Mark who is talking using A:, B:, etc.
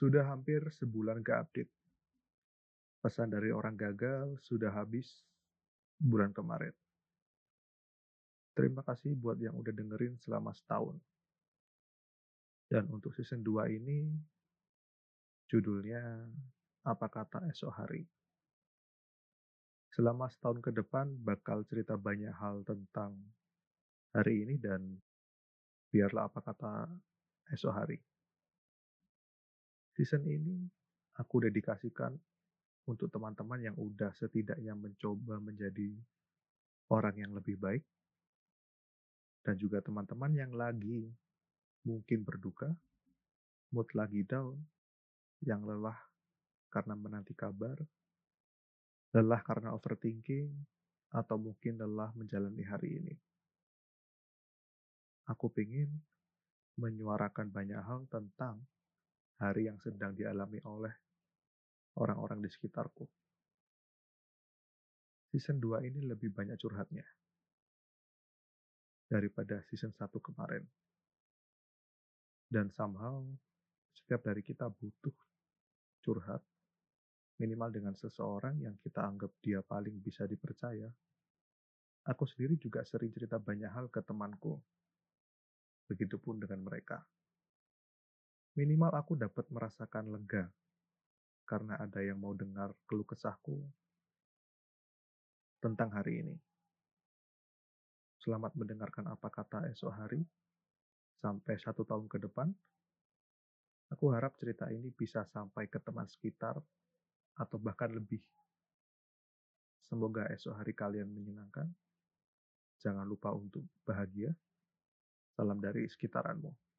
A: Sudah hampir sebulan gak update. Pesan dari orang gagal sudah habis bulan kemarin. Terima kasih buat yang udah dengerin selama setahun. Dan untuk season 2 ini, judulnya Apa Kata Esok Hari. Selama setahun ke depan bakal cerita banyak hal tentang hari ini dan biarlah apa kata esok hari. Season ini aku dedikasikan untuk teman-teman yang udah setidaknya mencoba menjadi orang yang lebih baik dan juga teman-teman yang lagi mungkin berduka, mood lagi down, yang lelah karena menanti kabar, lelah karena overthinking, atau mungkin lelah menjalani hari ini. Aku ingin menyuarakan banyak hal tentang hari yang sedang dialami oleh orang-orang di sekitarku. Season 2 ini lebih banyak curhatnya daripada season 1 kemarin. Dan somehow, setiap dari kita butuh curhat minimal dengan seseorang yang kita anggap dia paling bisa dipercaya. Aku sendiri juga sering cerita banyak hal ke temanku. Begitupun dengan mereka. Minimal aku dapat merasakan lega karena ada yang mau dengar keluh kesahku tentang hari ini. Selamat mendengarkan apa kata esok hari. Sampai satu tahun ke depan, aku harap cerita ini bisa sampai ke teman sekitar atau bahkan lebih. Semoga esok hari kalian menyenangkan. Jangan lupa untuk bahagia. Salam dari sekitaranmu.